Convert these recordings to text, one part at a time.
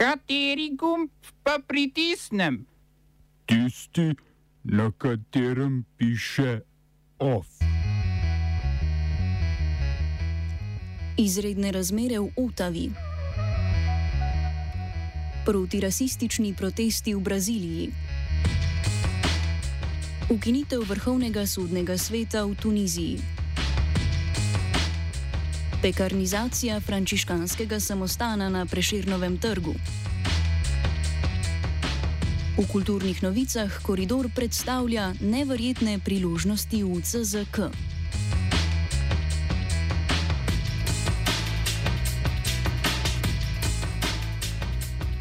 Kateri gumb pa pritisnem? Tisti, na katerem piše OF. Izredne razmere v Otavi. Protirasistični protesti v Braziliji. Ukinitev vrhovnega sodnega sveta v Tuniziji. Pekarnizacija frančiškanskega samostana na Preširnovem trgu. V kulturnih novicah koridor predstavlja neverjetne priložnosti v CZK.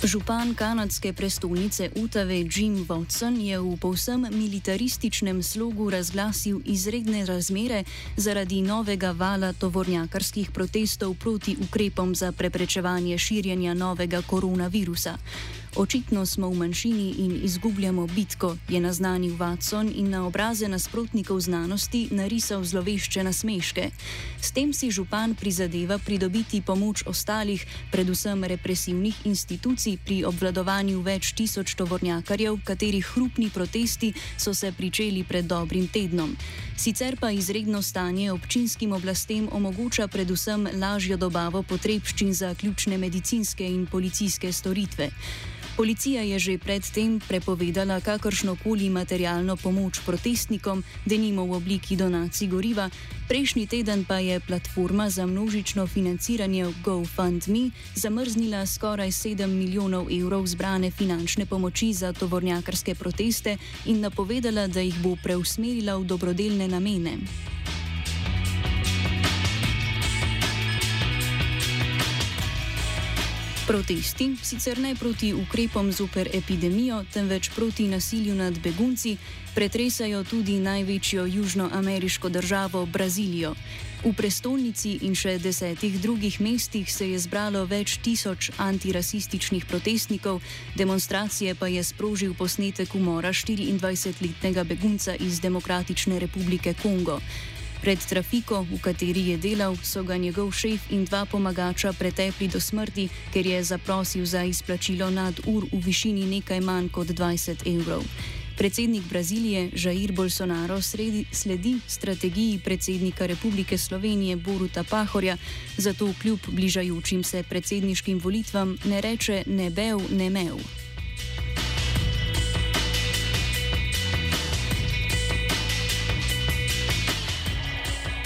Župan kanadske prestolnice Utave Jim Watson je v povsem militarističnem slogu razglasil izredne razmere zaradi novega vala tovornjakarskih protestov proti ukrepom za preprečevanje širjenja novega koronavirusa. Očitno smo v manjšini in izgubljamo bitko, je naznanil Watson in na obraze nasprotnikov znanosti narisal zlovešče nasmeške. S tem si župan prizadeva pridobiti pomoč ostalih, predvsem represivnih institucij pri obvladovanju več tisoč tovornjakarjev, katerih hrupni protesti so se pričeli pred dobrim tednom. Sicer pa izredno stanje občinskim oblastem omogoča predvsem lažjo dobavo potrebščin za ključne medicinske in policijske storitve. Policija je že predtem prepovedala kakršno koli materialno pomoč protestnikom, denimo v obliki donacij goriva, prejšnji teden pa je platforma za množično financiranje GoFundMe zamrznila skoraj 7 milijonov evrov zbrane finančne pomoči za tovornjakarske proteste in napovedala, da jih bo preusmerila v dobrodelne namene. Protesti, sicer ne proti ukrepom zoper epidemijo, temveč proti nasilju nad begunci, pretresajo tudi največjo južnoameriško državo Brazilijo. V prestolnici in še desetih drugih mestih se je zbralo več tisoč antirasističnih protestnikov, demonstracije pa je sprožil posnetek umora 24-letnega begunca iz Demokratične republike Kongo. Pred trafiko, v kateri je delal, so ga njegov šef in dva pomagača pretepli do smrti, ker je zaprosil za izplačilo nad ur v višini nekaj manj kot 20 evrov. Predsednik Brazilije Jair Bolsonaro sredi, sledi strategiji predsednika Republike Slovenije Boruta Pahorja, zato kljub bližajočim se predsedniškim volitvam ne reče ne bev, ne mev.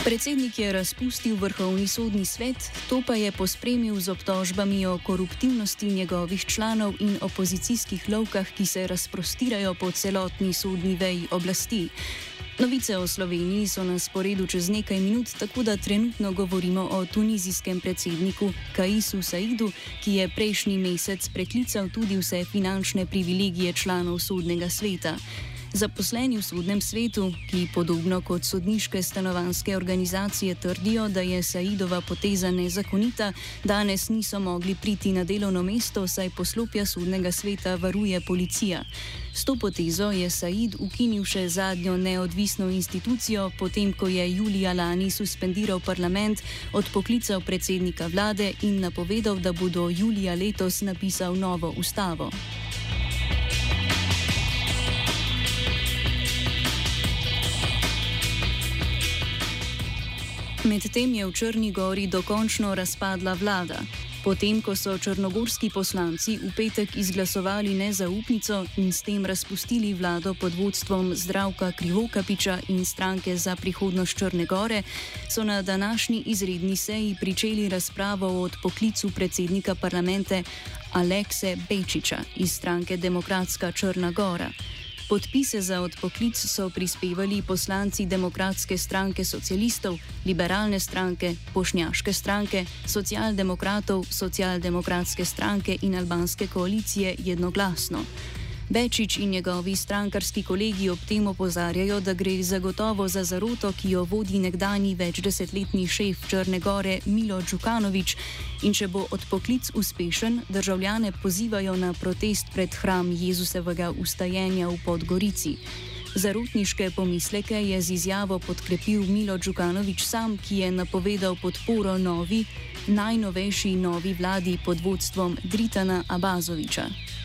Predsednik je razpustil vrhovni sodni svet, to pa je pospremil z obtožbami o koruptivnosti njegovih članov in opozicijskih lovkah, ki se razprostirajo po celotni sodni veji oblasti. Novice o Sloveniji so na sporedu čez nekaj minut, tako da trenutno govorimo o tunizijskem predsedniku Kaisu Saidu, ki je prejšnji mesec preklical tudi vse finančne privilegije članov sodnega sveta. Zaposleni v sodnem svetu, ki podobno kot sodniške stanovanske organizacije trdijo, da je Saidova poteza nezakonita, danes niso mogli priti na delovno mesto, saj poslopja sodnega sveta varuje policija. S to potezo je Said ukinil še zadnjo neodvisno institucijo, potem ko je julija lani suspendiral parlament, odpoklical predsednika vlade in napovedal, da bo do julija letos napisal novo ustavo. Medtem je v Črni gori dokončno razpadla vlada. Potem, ko so črnogorski poslanci v petek izglasovali nezaupnico in s tem razpustili vlado pod vodstvom zdravka Krivokapiča in stranke za prihodnost Črne gore, so na današnji izredni seji pričeli razpravo o odpoklicu predsednika parlamente Alekse Bečiča iz stranke Demokratska Črna gora. Podpise za odpoklic so prispevali poslanci Demokratske stranke socialistov, liberalne stranke, pošnjaške stranke, socialdemokratov, socialdemokratske stranke in albanske koalicije jednoglasno. Bečič in njegovi strankarski kolegi ob tem opozarjajo, da gre zagotovo za zaroto, ki jo vodi nekdani večdesetletni šef Črne Gore Milo Džukanovič in če bo odpoklic uspešen, državljane pozivajo na protest pred hram Jezusevega ustajenja v Podgorici. Zarutniške pomisleke je z izjavo podkrepil Milo Džukanovič sam, ki je napovedal podporo novi najnovejši novi vladi pod vodstvom Dritana Abazoviča.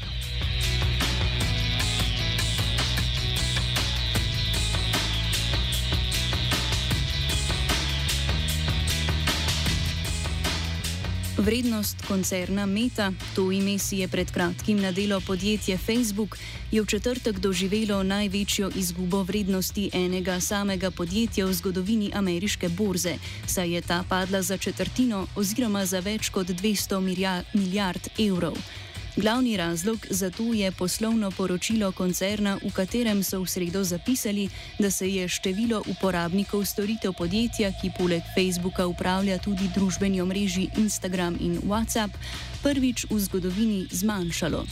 Vrednost koncerna Meta, to ime si je pred kratkim nadelo podjetje Facebook, je v četrtek doživelo največjo izgubo vrednosti enega samega podjetja v zgodovini ameriške borze, saj je ta padla za četrtino oziroma za več kot 200 milijard evrov. Glavni razlog za to je poslovno poročilo koncerna, v katerem so v sredo zapisali, da se je število uporabnikov storitev podjetja, ki poleg Facebooka upravlja tudi družbeni omrežji Instagram in WhatsApp, prvič v zgodovini zmanjšalo.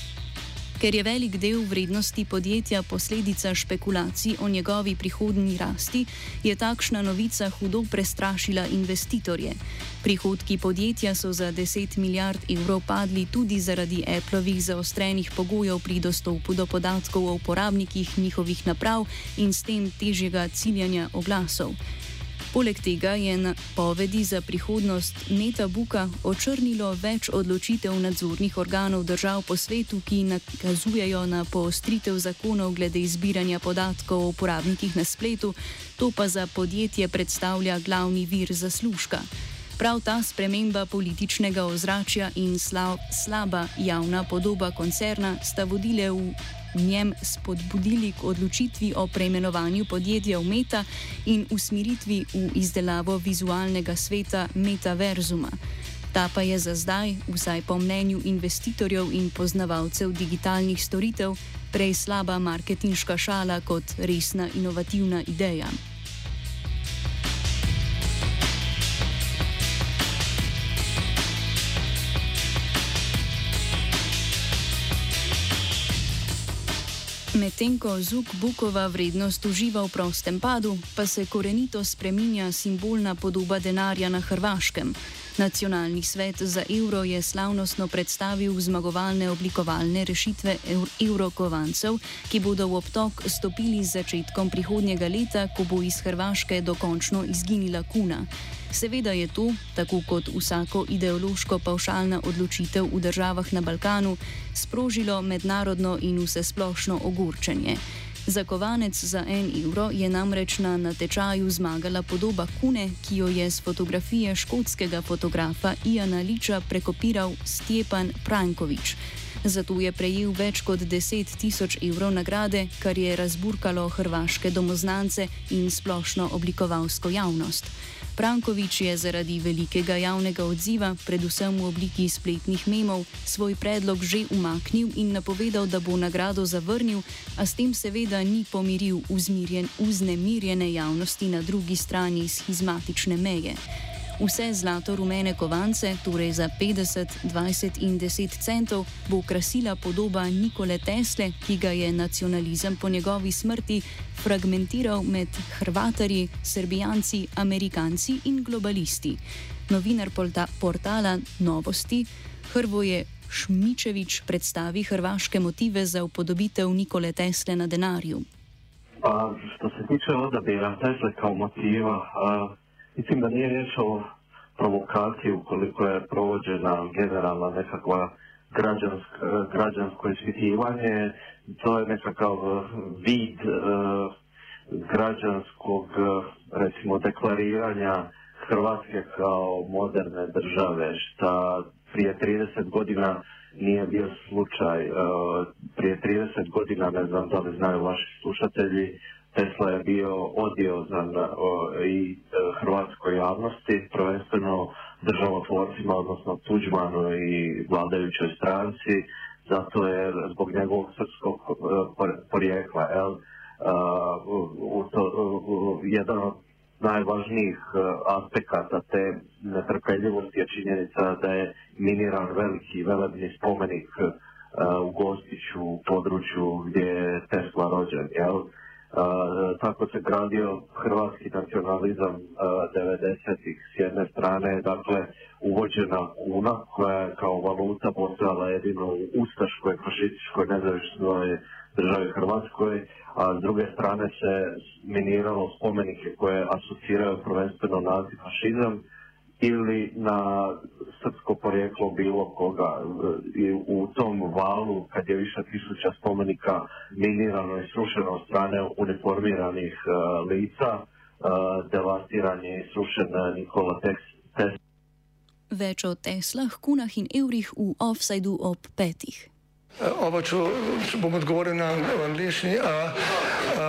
Ker je velik del vrednosti podjetja posledica špekulacij o njegovi prihodnji rasti, je takšna novica hudo prestrašila investitorje. Prihodki podjetja so za 10 milijard evrov padli tudi zaradi Appleovih zaostrenih pogojev pri dostopu do podatkov o uporabnikih njihovih naprav in s tem težjega ciljanja oglasov. Poleg tega je na povedi za prihodnost Metabuka očrnilo več odločitev nadzornih organov držav po svetu, ki nakazujejo na poostritev zakonov glede izbiranja podatkov o uporabnikih na spletu, to pa za podjetje predstavlja glavni vir zaslužka. Prav ta sprememba političnega ozračja in slaba javna podoba koncerna sta vodile v njem spodbudili k odločitvi o preimenovanju podjetja v Meta in usmeritvi v izdelavo vizualnega sveta Metaverzuma. Ta pa je za zdaj, vsaj po mnenju investitorjev in poznavalcev digitalnih storitev, prej slaba marketinška šala kot resna inovativna ideja. Medtem ko zvuk Bukova vrednost uživa v prostem padu, pa se korenito spreminja simbolna podoba denarja na Hrvaškem. Nacionalni svet za evro je slavnostno predstavil zmagovalne oblikovalne rešitve evrokovancev, ki bodo v obtok stopili z začetkom prihodnjega leta, ko bo iz Hrvaške dokončno izginila kuna. Seveda je to, tako kot vsako ideološko pavšalna odločitev v državah na Balkanu, sprožilo mednarodno in vsesplošno ogorčenje. Za kovanec za en evro je namreč na natečaju zmagala podoba kune, ki jo je z fotografije škotskega fotografa Iana Liča prekopiral Stjepan Prankovič. Zato je prejel več kot 10 tisoč evrov nagrade, kar je razburkalo hrvaške domoznance in splošno oblikovalsko javnost. Prankovič je zaradi velikega javnega odziva, predvsem v obliki spletnih memov, svoj predlog že umaknil in napovedal, da bo nagrado zavrnil, a s tem seveda ni pomiril vznemirjene javnosti na drugi strani schizmatične meje. Vse zlato-rumene kovance, torej za 50, 20 in 10 centov, bo krasila podoba Nikole Tesle, ki ga je nacionalizem po njegovi smrti fragmentiral med Hrvatari, Srbijanci, Amerikanci in globalisti. Novinar portala Novosti Hrvoje Šmičevič predstavi hrvaške motive za upodobitev Nikole Tesle na denarju. Pa, što se tiče odabira Tesle kao motiva, uh... Mislim da nije riječ o provokaciji ukoliko je provođena generalna nekakva građansk, građansko ispitivanje. To je nekakav vid e, građanskog, recimo, deklariranja Hrvatske kao moderne države, što prije 30 godina nije bio slučaj. E, prije 30 godina, ne znam da li znaju vaši slušatelji, Tesla je bio odiozan i e, hrvatskoj javnosti, prvenstveno državotvorcima, odnosno Tuđmanu i vladajućoj stranci, zato je zbog njegovog srpskog e, porijekla. E, u to, jedan od najvažnijih aspekata te netrpeljivosti je činjenica da je miniran veliki velebni spomenik u Gostiću, u području gdje je Tesla rođen. Jel? Tako se gradio hrvatski nacionalizam 90-ih s jedne strane, dakle uvođena kuna koja je kao valuta postojala jedino u ustaškoj, fašističkoj, nezavisnoj državi Hrvatskoj, a s druge strane se miniralo spomenike koje asociraju prvenstveno naziv fašizam ili na srpsko porijeklo bilo koga. I u tom valu, kad je više tisuća spomenika minirano i srušeno od strane uniformiranih uh, lica, uh, devastiran je i srušen Nikola Tesla. Več o Teslah, kunah in evrih v offsajdu ob petih. Oba, če, če bom odgovoril na angliški.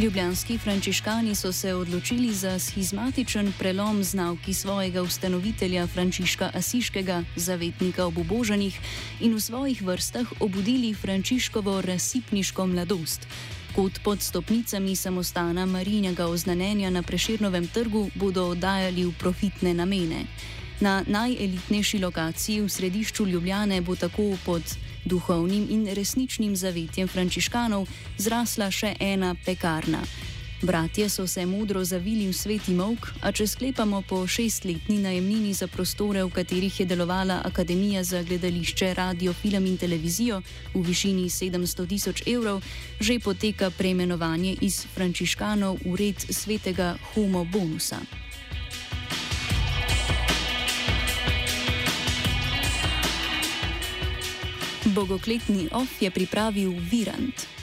Ljubljanski frančiškani so se odločili za schizmatičen prelom z navki svojega ustanovitelja Frančiška Asiškega, zavetnika ob oboženih, in v svojih vrstah obudili Frančiškovo razsipniško mladost. Kot pod stopnicami samostana Marinjega oznanjenja na Preširnovem trgu bodo oddajali v profitne namene. Na najelitnejši lokaciji v središču Ljubljane bo tako pod duhovnim in resničnim zavetjem frančiškanov zrasla še ena pekarna. Bratje so se modro zavili v sveti mok, a če sklepamo po šestletni najemnini za prostore, v katerih je delovala Akademija za gledališče, radio, film in televizijo v višini 700 tisoč evrov, že poteka preimenovanje iz frančiškanov v red svetega Homo Bonusa. Bogokletni of je pripravil Virant.